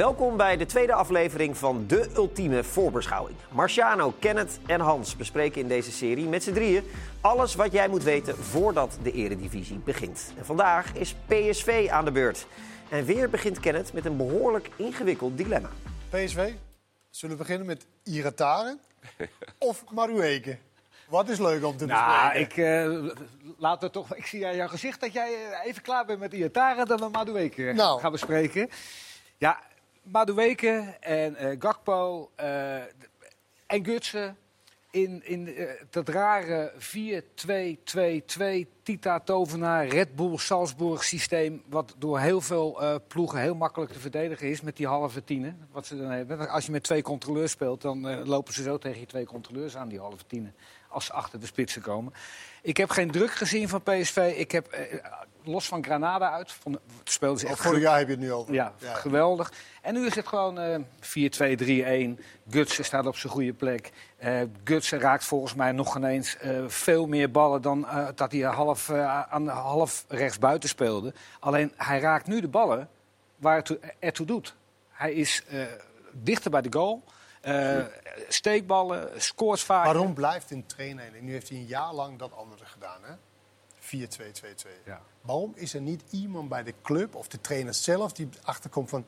Welkom bij de tweede aflevering van De Ultieme Voorbeschouwing. Marciano, Kenneth en Hans bespreken in deze serie met z'n drieën alles wat jij moet weten voordat de Eredivisie begint. En vandaag is PSV aan de beurt. En weer begint Kenneth met een behoorlijk ingewikkeld dilemma. PSV, zullen we beginnen met Irataren of Marueke? Wat is leuk om te Nou, bespreken? ik, eh, laat het toch, ik zie aan jouw gezicht dat jij eh, even klaar bent met Iataren dan we Madueke Nou. gaan bespreken. Ja, Madueke en eh, Gakpo eh, en Gutsen in, in eh, dat rare 4-2-2-2 Tita Tovenaar Red Bull Salzburg systeem wat door heel veel ploegen heel makkelijk te verdedigen is met die halve tienen wat ze dan hebben. Als je met twee controleurs speelt dan lopen ze zo tegen je twee controleurs aan die halve tienen als ze achter de spitsen komen. Ik heb geen druk gezien van PSV. Ik heb los van Granada uit vond, speelden ze echt vorig jaar heb je het nu over. ja, geweldig. En nu is het gewoon eh 4-2-3-1. Gutsen staat op zijn goede plek. Eh Gutsen raakt volgens mij nog ineens eh, veel meer ballen dan eh, dat hij half, eh, aan half rechts buiten speelde. Alleen hij raakt nu de ballen waar het toe- ertoe doet. Hij is eh, dichter bij de goal. Eh, steekballen, scoort vaak. Waarom blijft een trainer, en nu heeft hij een jaar lang dat andere gedaan, hè? 4-2-2-2. Ja. Waarom is er niet iemand bij de club of de trainer zelf die achterkomt van...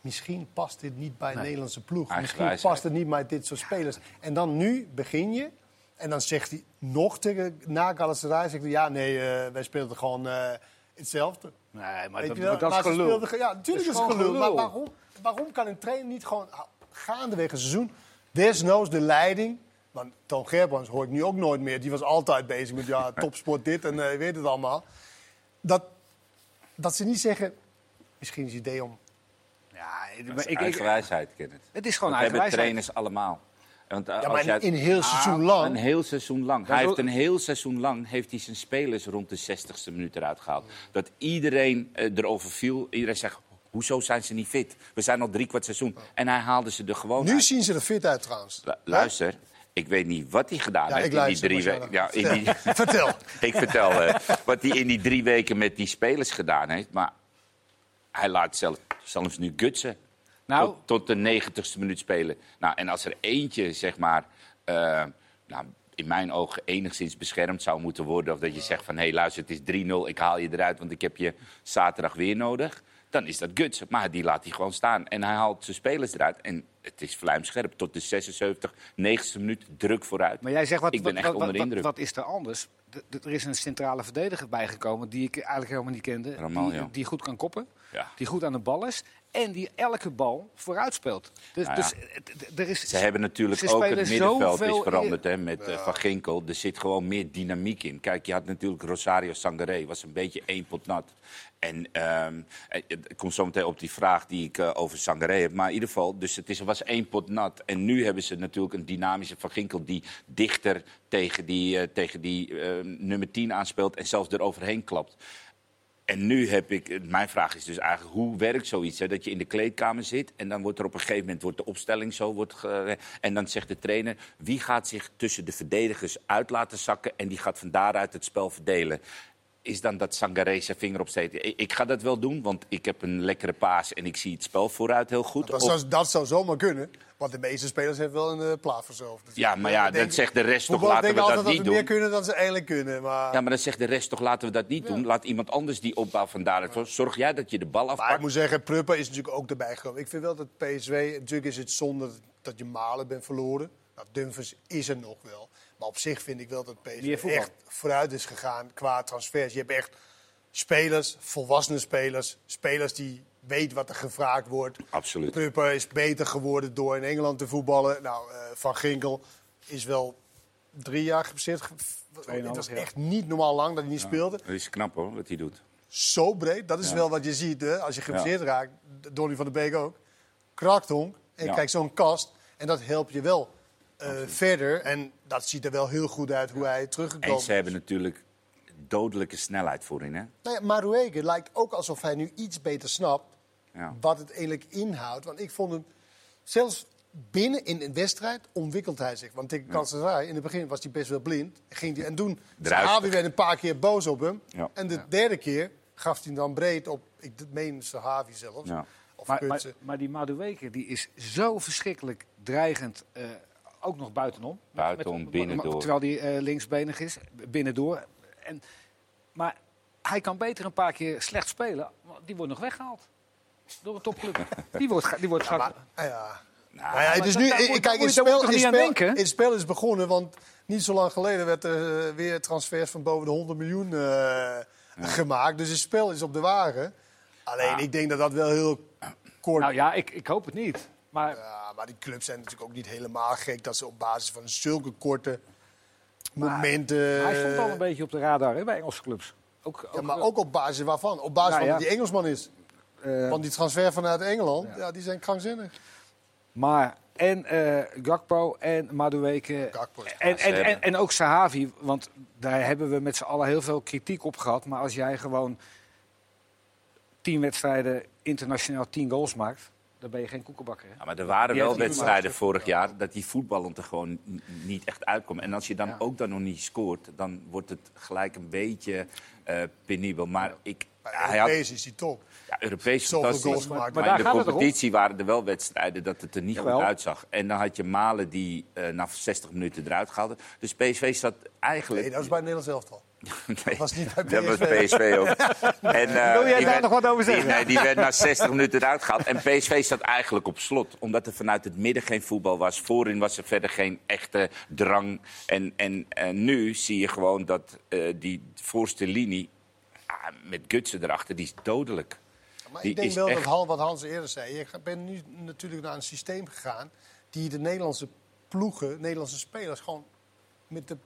Misschien past dit niet bij een Nederlandse ploeg. Eigen Misschien past het niet bij dit soort spelers. En dan nu begin je en dan zegt hij nog tegen na Galatasaray... Zegt hij, ja, nee, eh, wij speelden gewoon eh, hetzelfde. Nee, maar dat, dat is gelul. speelden Ja, natuurlijk Dat is is het gewoon gelul. Maar waarom, waarom kan een trainer niet gewoon ah, gaandeweg een seizoen... desnoods de leiding... Want Toon Gerbrands hoor ik nu ook nooit meer. Die was altijd bezig met ja, topsport dit en eh, weet het allemaal. Dat, dat ze niet zeggen... Misschien is het idee om... Ja, is ik, ik, eigen wijsheid, Kenneth. het is gewoon Dat eigen hebben trainers allemaal. Want, uh, Ja, als jij- maar in een heel seizoen Ah, lang... Een heel seizoen lang. Hij heeft een heel seizoen lang heeft hij zijn spelers rond de 60ste minuut eruit gehaald. Dat iedereen eh, erover viel. Iedereen zegt, hoezo zijn ze niet fit? We zijn al drie kwart seizoen. En hij haalde ze er gewoon Nu uit. zien ze er fit uit trouwens. Lu- Luister, ik weet niet wat hij gedaan Ja, heeft in die drie weken. Ja, in die, Vertel. ik vertel eh, wat hij in die drie weken met die spelers gedaan heeft. Maar hij laat zelf, zelfs nu gutsen. Nou, tot, tot de negentigste minuut spelen. Nou, en als er eentje, zeg maar, eh, nou, in mijn ogen enigszins beschermd zou moeten worden... of dat je zegt van, hé, hey, luister, het is 3-0, ik haal je eruit... want ik heb je zaterdag weer nodig, dan is dat Guts. Maar die laat hij gewoon staan. En hij haalt zijn spelers eruit. En het is vlijmscherp. Tot de 76, 90ste minuut, druk vooruit. Maar jij zegt, wat, Ik ben wat, echt wat, onder wat, indruk. wat is er anders? D- er is een centrale verdediger bijgekomen die ik eigenlijk helemaal niet kende. Ramaljo. Die, die goed kan koppen, Ja. die goed aan de bal is en die elke bal vooruit speelt. Dus, Nou ja. dus eh, er is, Ze hebben natuurlijk ze ook het middenveld is veranderd hè, met eh, Van Ginkel. Er zit gewoon meer dynamiek in. Kijk, je had natuurlijk Rosario Sangaré, was een beetje één pot nat. En ehm, eh, ik kom zo meteen op die vraag die ik over Sangaré heb. Maar in ieder geval, dus het is, was één pot nat. En nu hebben ze natuurlijk een dynamische Van Ginkel die dichter tegen die, tegen die nummer 10 aanspeelt en zelfs eroverheen klapt. En nu heb ik, mijn vraag is dus eigenlijk, hoe werkt zoiets? Hè? Dat je in de kleedkamer zit en dan wordt er op een gegeven moment wordt de opstelling zo. Wordt en dan zegt de trainer, wie gaat zich tussen de verdedigers uit laten zakken en die gaat van daaruit het spel verdelen. Is dan dat Sangaré zijn vinger opsteekt? Ik, ik ga dat wel doen, want ik heb een lekkere paas en ik zie het spel vooruit heel goed. Dat zou, dat zou zomaar kunnen. Want de meeste spelers hebben wel een uh, plaat voor zichzelf. ja, maar ja, denk- dan zegt de rest toch, laten we dat niet dat ze doen. meer kunnen dan ze eigenlijk kunnen. Maar, Ja, maar dan zegt de rest toch, laten we dat niet doen. Laat iemand anders die opbouw van daaruit. Zorg jij dat je de bal maar ik afpakt. moet zeggen, Prupper is natuurlijk ook erbij gekomen. Ik vind wel dat PSV, natuurlijk is het zonde dat, dat je Malen bent verloren. Nou, Dumfries is er nog wel. Maar op zich vind ik wel dat PSV echt vooruit is gegaan qua transfers. Je hebt echt spelers, volwassene spelers, spelers die weten wat er gevraagd wordt. Absoluut. Prupper is beter geworden door in Engeland te voetballen. Nou, eh, Van Ginkel is wel drie jaar geblesseerd. ge- Het was echt niet normaal lang dat hij niet speelde. Dat is knap hoor, wat hij doet. Zo breed, dat is wel wat je ziet hè? als je geblesseerd raakt. Donny van der Beek ook. Krachtong. En Ja. kijk, zo'n kast. En dat helpt je wel verder. En dat ziet er wel heel goed uit hoe hij teruggekomen En ze hebben natuurlijk dodelijke snelheid voorin, hè? Nou ja, lijkt ook alsof hij nu iets beter snapt Ja. wat het eigenlijk inhoudt. Want ik vond hem, zelfs binnen in een wedstrijd, ontwikkelt hij zich. Want tegen Galatasaray, in het begin was hij best wel blind. Ging hij, en toen. Sahabi werd een paar keer boos op hem. Ja. En de derde keer gaf hij hem dan breed op, ik meen Sahavi zelfs, Ja. Of Maar, maar, maar die Madueke die is zo verschrikkelijk dreigend, eh, ook nog buitenom. Buitenom, binnendoor. Terwijl hij eh, linksbenig is, binnendoor. En, maar hij kan beter een paar keer slecht spelen. want Die wordt nog weggehaald door een topclub. die wordt, die wordt. Maar, ah ja. Nou, Nou ja, het is nu, kijk, het spel, aan spel, spel is begonnen, want niet zo lang geleden werd er eh, weer transfers van boven de 100 miljoen eh, gemaakt. Dus het spel is op de wagen. Alleen, ik denk dat dat wel heel kort... Nou ja, ik, ik hoop het niet. Maar Ja, maar die clubs zijn natuurlijk ook niet helemaal gek dat ze op basis van zulke korte momenten. hij stond al een beetje op de radar hè, bij Engelse clubs. Ook, Ja, maar ook op basis waarvan? Op basis Nou van ja. dat die Engelsman is. eh, Want die transfer vanuit Engeland, ja. die zijn krankzinnig. Maar en eh, Gakpo en Madueke en, en, en, en ook Sahavi, want daar hebben we met z'n allen heel veel kritiek op gehad. Maar als jij gewoon tien wedstrijden internationaal tien goals maakt, dan ben je geen koekenbakker. Hè? Ja, maar er waren Die wel wedstrijden vorig jaar dat die voetballend er gewoon niet echt uitkomt. En als je dan Ja. ook dan nog niet scoort, dan wordt het gelijk een beetje eh, penibel. Maar ik, had, Europees is die top. ja, Europees fantastisch. Maar Maar, daar in de competitie waren er wel wedstrijden dat het er niet Jawel. goed uitzag. En dan had je Malen die eh, na 60 minuten eruit haalde. Dus PSV zat eigenlijk... Nee, dat was bij het Nederlands elftal. Nee, was niet bij Dat was PSV. Ook. En, eh, Wil jij die daar werd- nog wat over die- zeggen? nee, die werd na 60 minuten eruit gehaald. En PSV zat eigenlijk op slot. Omdat er vanuit het midden geen voetbal was. Voorin was er verder geen echte drang. En, en, en nu zie je gewoon dat eh, die voorste linie... ah, met Gutsen erachter, die is dodelijk. Maar Die ik denk wel echt- dat Han, wat Hans eerder zei. Je bent nu natuurlijk naar een systeem gegaan. die de Nederlandse ploegen, Nederlandse spelers. gewoon met de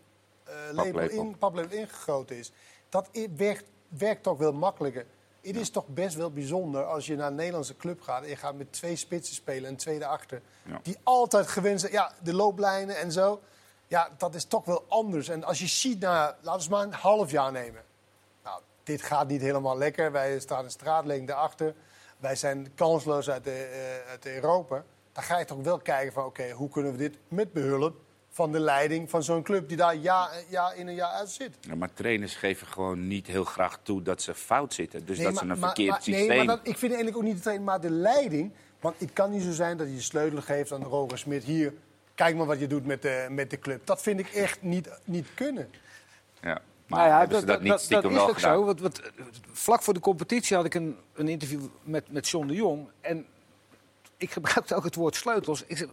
label Paplepel. in, paplepel ingegoten is. Dat werkt, werkt toch wel makkelijker. Het is toch best wel bijzonder als je naar een Nederlandse club gaat. en je gaat met twee spitsen spelen en twee daarachter. Ja. Die altijd gewend zijn. Ja, de looplijnen en zo. Ja, dat is toch wel anders. En als je ziet, naar, laten we maar een half jaar nemen. Nou, dit gaat niet helemaal lekker. Wij staan een straatlengte achter. Wij zijn kansloos uit, de, eh, uit Europa. Dan ga je toch wel kijken van, oké, hoe kunnen we dit met behulp van de leiding van zo'n club die daar jaar, jaar in en jaar uit zit. Ja, maar trainers geven gewoon niet heel graag toe dat ze fout zitten. Dus Nee, dat maar- ze een maar- verkeerd maar- systeem... Nee, maar dat, ik vind eigenlijk ook niet de trainer, maar de leiding. Want het kan niet zo zijn dat je de sleutel geeft aan Roger Smit. Hier, kijk maar wat je doet met de, met de club. Dat vind ik echt niet, niet kunnen. Ja. Maar Nou ja, hebben ze dat, niet stiekem is ook gedaan? zo. Want, want, eh, vlak voor de competitie had ik een, een interview met, met John de Jong. En ik gebruikte ook het woord sleutels. Ik zeg,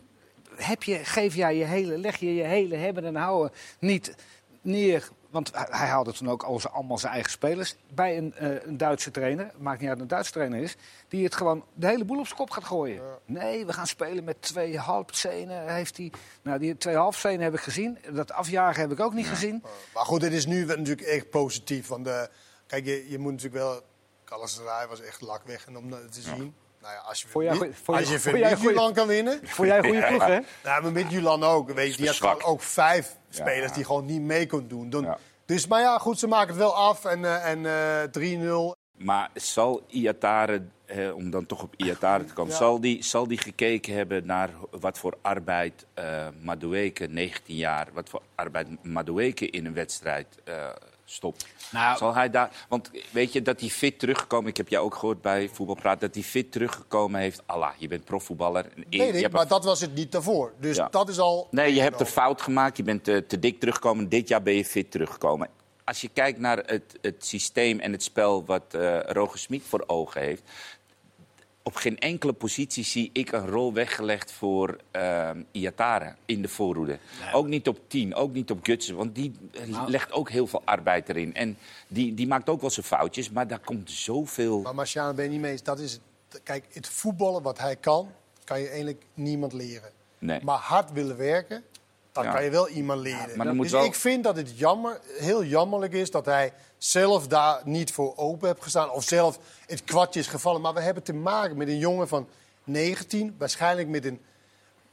heb je, geef jij je hele, leg je je hele hebben en houden niet neer. Want hij, haalde toen ook al zijn, allemaal zijn eigen spelers. Bij een, eh, een Duitse trainer, maakt niet uit een Duitse trainer is. Die het gewoon de hele boel op zijn kop gaat gooien. Nee, we gaan spelen met twee halfzenen. Heeft hij, nou, die twee halfzenen heb ik gezien. Dat afjagen heb ik ook niet gezien. Maar goed, het is nu natuurlijk echt positief. Want de, kijk, je, je moet natuurlijk wel... Galatasaray was echt lak weg en om dat te zien. Nou ja, als je, goeie- vond als je- goeie- Milan kan winnen... Vond jij een goede ploeg, hè? Nou, maar met Julan ook. Weet je, die had ook vijf spelers Ja. die gewoon niet mee kon doen. Dan- Ja. Dus, maar ja, goed, ze maken het wel af. En, eh, en eh 3-0. Maar zal Iatare, eh, om dan toch op Iatare te komen, Ja. zal, die, zal die gekeken hebben naar wat voor arbeid eh Madueke, 19 jaar, wat voor arbeid Madueke in een wedstrijd eh, stopt? Nou- zal hij daar, want weet je dat hij fit teruggekomen, ik heb jou ook gehoord bij Voetbalpraat, dat hij fit teruggekomen heeft. Allah, je bent profvoetballer. Nee, je nee, hebt maar een- dat was het niet daarvoor. Dus Ja. dat is al... Nee, je hebt een fout gemaakt. Je bent eh, te dik teruggekomen. Dit jaar ben je fit teruggekomen. Als je kijkt naar het, het systeem en het spel wat eh Roger Smit voor ogen heeft... op geen enkele positie zie ik een rol weggelegd voor eh, Iatare in de voorhoede. Ook niet op 10, ook niet op Gutsen. Want die Nou. legt ook heel veel arbeid erin. En die, die maakt ook wel zijn foutjes, maar daar komt zoveel... Maar Marciano ben je niet mee eens. Dat is het. Kijk, het voetballen wat hij kan, kan je eigenlijk niemand leren. Nee. Maar hard willen werken, dat Ja. kan je wel iemand leren. dan dus wel- ik vind dat het jammer, heel jammerlijk is dat hij zelf daar niet voor open heeft gestaan. Of zelf het kwartje is gevallen. Maar we hebben te maken met een jongen van 19, waarschijnlijk met een...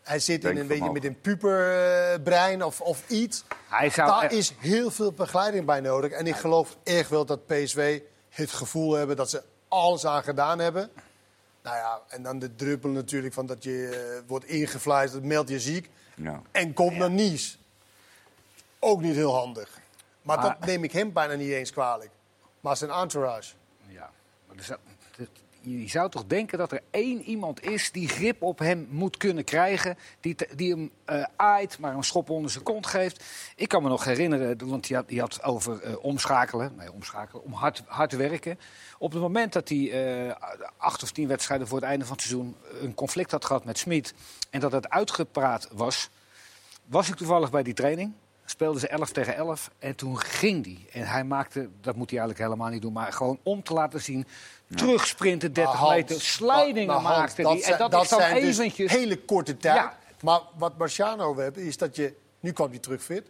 Hij zit in een beetje met een puberbrein of, of iets. Hij zou Daar echt- is heel veel begeleiding bij nodig. En ik geloof echt wel dat PSV het gevoel hebben dat ze alles aan gedaan hebben. Nou ja, en dan de druppel natuurlijk van dat je eh, wordt ingefluisterd, meld je ziek. Ja. En komt naar Nice. Ook niet heel handig. Maar, Maar- dat neem ik hem bijna niet eens kwalijk. Maar zijn entourage. Ja, maar zat- het- je zou toch denken dat er één iemand is die grip op hem moet kunnen krijgen. Die, die hem eh, aait, maar een schop onder zijn kont geeft. Ik kan me nog herinneren, want die had, had over eh, omschakelen. Nee, omschakelen, om hard, hard werken. Op het moment dat hij eh, acht of tien wedstrijden voor het einde van het seizoen een conflict had gehad met Smit. En dat het uitgepraat was, was ik toevallig bij die training. Speelden ze 11 tegen 11 en toen ging die. En hij maakte, dat moet hij eigenlijk helemaal niet doen, maar gewoon om te laten zien. Terugsprinten 30 Maar Hans, meter, slijdingen maar- maar Hans, maakte hij. En zijn- dat, is dan zijn dus eventjes. hele korte tijd. Ja. Maar wat Marciano heeft, is dat je... Nu kwam hij terug fit.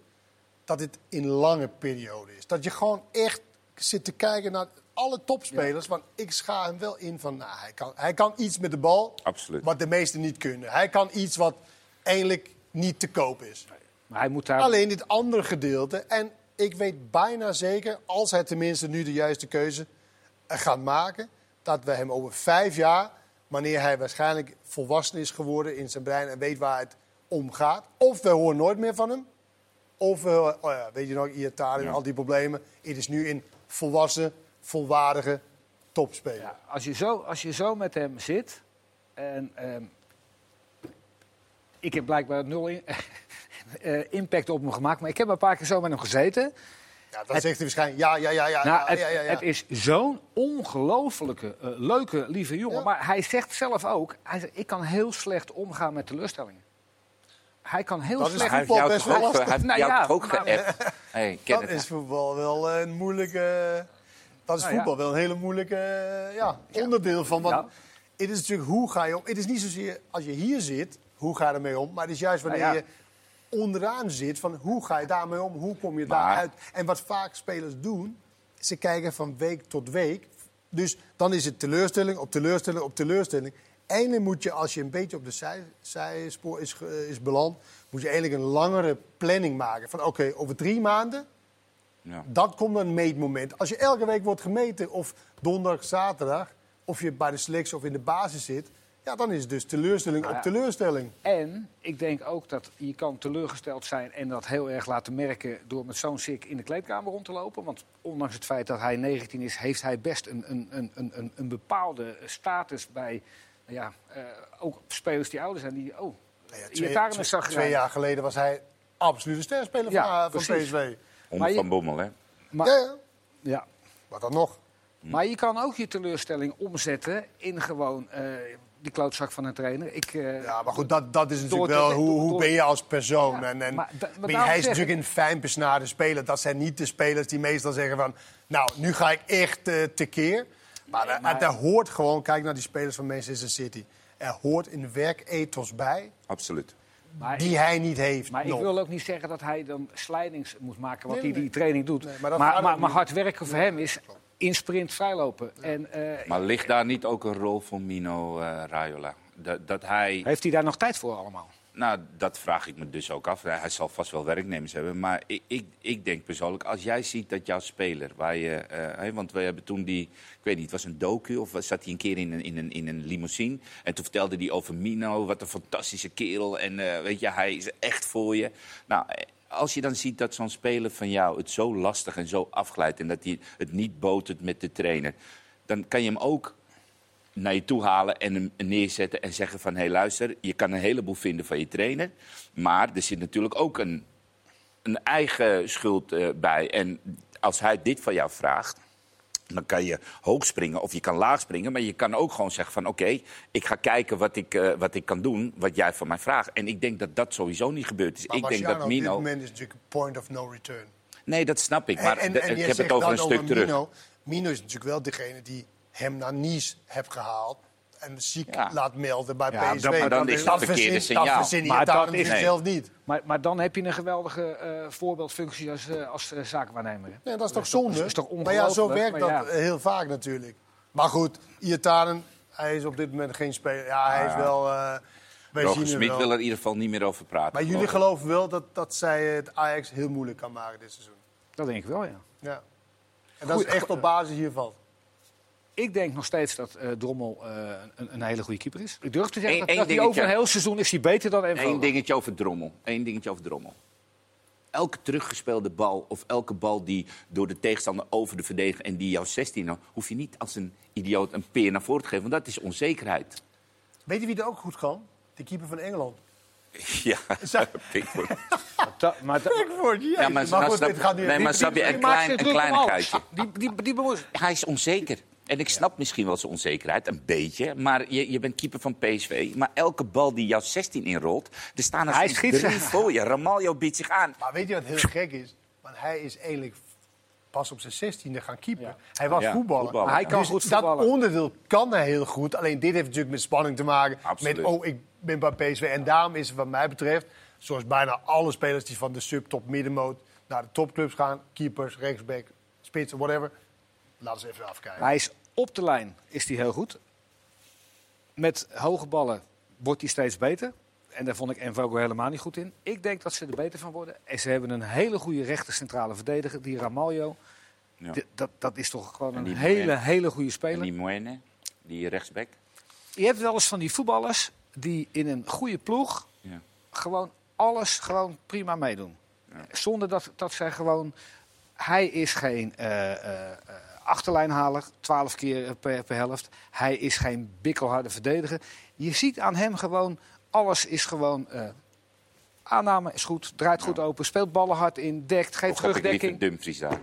Dat het in lange periode is. Dat je gewoon echt zit te kijken naar alle topspelers. Want ik scha hem wel in van... Nou, hij, kan, hij kan iets met de bal. Absoluut. Wat de meesten niet kunnen. Hij kan iets wat eigenlijk niet te koop is. Maar hij moet daar. Alleen dit andere gedeelte. En ik weet bijna zeker, als hij tenminste nu de juiste keuze eh, gaat maken, dat we hem over vijf jaar, wanneer hij waarschijnlijk volwassen is geworden in zijn brein en weet waar het om gaat, of we horen nooit meer van hem, of we, oh ja, weet je nog, Iataren en al die problemen. Het is nu een volwassen, volwaardige topspeler. Ja, als, je zo, als je zo met hem zit. En, ehm, ik heb blijkbaar nul in- eh, impact op hem gemaakt. Maar ik heb een paar keer zo met hem gezeten. Ja, dan zegt hij waarschijnlijk ja, ja, ja, ja. Nou, ja, het, ja, ja, ja. het is zo'n ongelofelijke, eh, leuke, lieve jongen. Maar hij zegt zelf ook, hij zegt, ik kan heel slecht omgaan met teleurstellingen. Hij kan heel Dat slecht... Voetbal best wel ge- lastig. hij heeft Nou jou ook geappt? Hey, Dat het. is voetbal wel een moeilijke. Dat is Nou voetbal wel een hele moeilijke eh, ja, onderdeel van. Want het is natuurlijk hoe ga je om. Het is niet zozeer als je hier zit, hoe ga je ermee om. Maar het is juist wanneer Nou ja. je onderaan zit, van hoe ga je daarmee om? Hoe kom je Maar- daaruit? En wat vaak spelers doen, ze kijken van week tot week. Dus dan is het teleurstelling op teleurstelling op teleurstelling. Eindelijk moet je, als je een beetje op de zij, zijspoor is, is beland, moet je eigenlijk een langere planning maken. Van oké, over drie maanden Ja. dat komt een meetmoment. Als je elke week wordt gemeten, of donderdag, zaterdag, of je bij de selectie of in de basis zit, ja, dan is het dus teleurstelling Nou ja. op teleurstelling. En ik denk ook dat je kan teleurgesteld zijn en dat heel erg laten merken door met zo'n sik in de kleedkamer rond te lopen. Want ondanks het feit dat hij 19 is, heeft hij best een, een, een, een, een- een bepaalde status bij nou ja, eh, ook spelers die ouder zijn. Die, oh, Nou ja, je twee, twee- jaar geleden was hij absoluut de sterspeler Ja, van, van. PSV. Onder Van Bommel, hè? Maar, Ja, ja, ja. wat dan nog? maar je kan ook je teleurstelling omzetten in gewoon eh, die klootzak van een trainer. Ik, eh, Ja, maar goed, dat, dat is natuurlijk wel hoe, door- hoe ben je als persoon. Ja, en, en maar hij is natuurlijk een fijn besnaarde speler. Dat zijn niet de spelers die meestal zeggen van... nou, nu ga ik echt eh, tekeer. Maar, Nee, er- maar- er hoort gewoon, kijk naar die spelers van Manchester City. Er hoort een werkethos bij Absoluut. maar die hij niet heeft Maar nog. ik wil ook niet zeggen dat hij dan slijdings moet maken wat Nee, hij nee. die training doet. Nee, maar maar, maar, hard werken voor hem is in sprint vrijlopen. En, eh, Maar ligt daar niet ook een rol voor Mino eh, Raiola? Dat, dat hij... heeft hij daar nog tijd voor allemaal? Nou, dat vraag ik me dus ook af. Hij zal vast wel werknemers hebben. Maar ik, ik, ik denk persoonlijk, als jij ziet dat jouw speler, waar je, eh, hè, want we hebben toen die, ik weet niet, het was een docu of zat hij een keer in een, in een, in een limousine. En toen vertelde hij over Mino, wat een fantastische kerel. En eh, weet je, hij is echt voor je. Nou, eh, als je dan ziet dat zo'n speler van jou het zo lastig en zo afglijdt en dat hij het niet botert met de trainer, dan kan je hem ook naar je toe halen en hem neerzetten en zeggen van... hé, hey, luister, je kan een heleboel vinden van je trainer... maar er zit natuurlijk ook een, een eigen schuld eh, bij. En als hij dit van jou vraagt... dan kan je hoog springen of je kan laag springen... maar je kan ook gewoon zeggen van... oké, ik ga kijken wat ik, eh, wat ik kan doen, wat jij van mij vraagt. En ik denk dat dat sowieso niet gebeurd is. Maar ik denk dat op dit Mino... moment is natuurlijk point of no return. Nee, dat snap ik, maar En- de- en- en ik heb het over een stuk terug. Mino. Mino is natuurlijk wel degene die hem naar Nice heeft gehaald. En ziek Ja. laat melden bij Ja, PSV. dan- maar dan is het dat verkeerde verzin- signaal. Dat verzin je dat is- nee. zelf niet. Maar, maar dan heb je een geweldige eh, voorbeeldfunctie als, eh, als eh, zakenwaarnemer. hè? Nee, dat is toch is zonde? is toch maar ja, zo werkt maar dat ja. heel vaak natuurlijk. Maar goed, Iataren, hij is op dit moment geen speler. Ja, hij is Ah, ja. wel... eh Roger Smit wil er in ieder geval niet meer over praten. Maar jullie geloven wel dat, dat zij het Ajax heel moeilijk kan maken dit seizoen. Dat denk ik wel, ja. Ja. En dat Goed, is echt op basis hiervan. Ik denk nog steeds dat eh, Drommel eh, een, een hele goede keeper is. Ik durf te zeggen Eén- dat, hij over een heel seizoen is hij beter dan Envo. Eén dingetje over Drommel. Eén dingetje over Drommel. elke teruggespeelde bal of elke bal die door de tegenstander over de verdediger en die jouw 16, nou, hoef je niet als een idioot een peer naar voren te geven, want dat is onzekerheid. Weet je wie er ook goed kan? De keeper van Engeland. Ja, Pickford. Da- maar da- Pickford, Ja, maar, snap- nee, snap je, die een, klein, een kleinigheidje. Die, die, die bemoeit- Hij is onzeker. En ik snap misschien wel zijn onzekerheid, een beetje. Maar je, je bent keeper van PSV. Maar elke bal die jouw 16 inrolt, er staan er Hij schiet drie voor je. Ramaljo biedt zich aan. Maar weet je wat heel gek is? Want hij is eigenlijk pas op zijn zestiende gaan keeper. Hij was Ja, voetballer. hij kan dus goed dat voetballen. onderdeel kan hij heel goed. Alleen dit heeft natuurlijk met spanning te maken. Absoluut. Met, oh, ik ben bij PSV. En daarom is het wat mij betreft, zoals bijna alle spelers die van de subtop middenmoot naar de topclubs gaan. Keepers, rechtsback, spits, whatever. Laten we eens even afkijken. Hij is op de lijn, is hij heel goed. Met hoge ballen wordt hij steeds beter. En daar vond ik Envogo helemaal niet goed in. Ik denk dat ze er beter van worden. En ze hebben een hele goede rechter centrale verdediger, die Ramaljo. Ja. Dat, dat is toch gewoon En een hele, hele goede En speler. die Moyenne, die rechtsback. Je hebt wel eens van die voetballers die in een goede ploeg Ja. gewoon alles gewoon prima meedoen. Zonder dat, dat zij gewoon... Hij is geen eh, eh, eh, achterlijnhaler, twaalf keer per, per helft. Hij is geen bikkelharde verdediger. Je ziet aan hem gewoon, alles is gewoon... eh, aanname is goed, draait goed open, speelt ballen hard in, dekt, geeft Of heb ik terugdekking. Dumfries daar?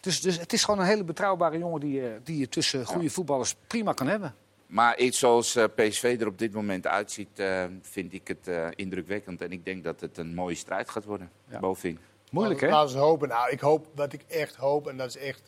Dus, dus het is gewoon een hele betrouwbare jongen die, je- die je tussen goede voetballers prima kan hebben. Maar iets zoals eh, PSV er op dit moment uitziet, eh, vind ik het eh, indrukwekkend. En ik denk dat het een mooie strijd gaat worden, Ja. bovenin. Moeilijk, hè? Laten we hopen. Nou, ik hoop, wat ik echt hoop, en dat is echt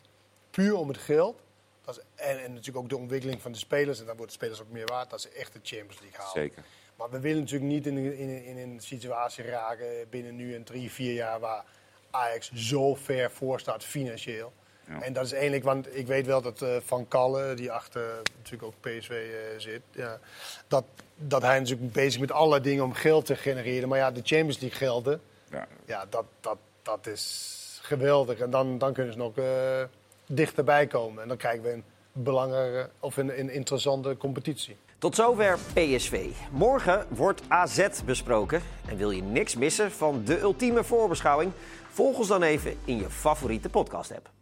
puur om het geld. Dat is, en, en natuurlijk ook de ontwikkeling van de spelers. En dan worden de spelers ook meer waard. Dat ze echt de Champions League halen. Zeker. Maar we willen natuurlijk niet in, in, in een situatie raken binnen nu en drie, vier jaar waar Ajax zo ver voor staat financieel. Ja. En dat is eigenlijk, want ik weet wel dat eh, Van Kalle, die achter natuurlijk ook PSV eh, zit, ja, dat, dat hij natuurlijk bezig met allerlei dingen om geld te genereren. Maar ja, de Champions League gelden, Ja. ja, dat, dat, dat is geweldig. En dan, dan kunnen ze nog eh, dichterbij komen. En dan krijgen we een belangrijke of een, een interessante competitie. Tot zover PSV. Morgen wordt AZ besproken. En wil je niks missen van de ultieme voorbeschouwing? Volg ons dan even in je favoriete podcast-app.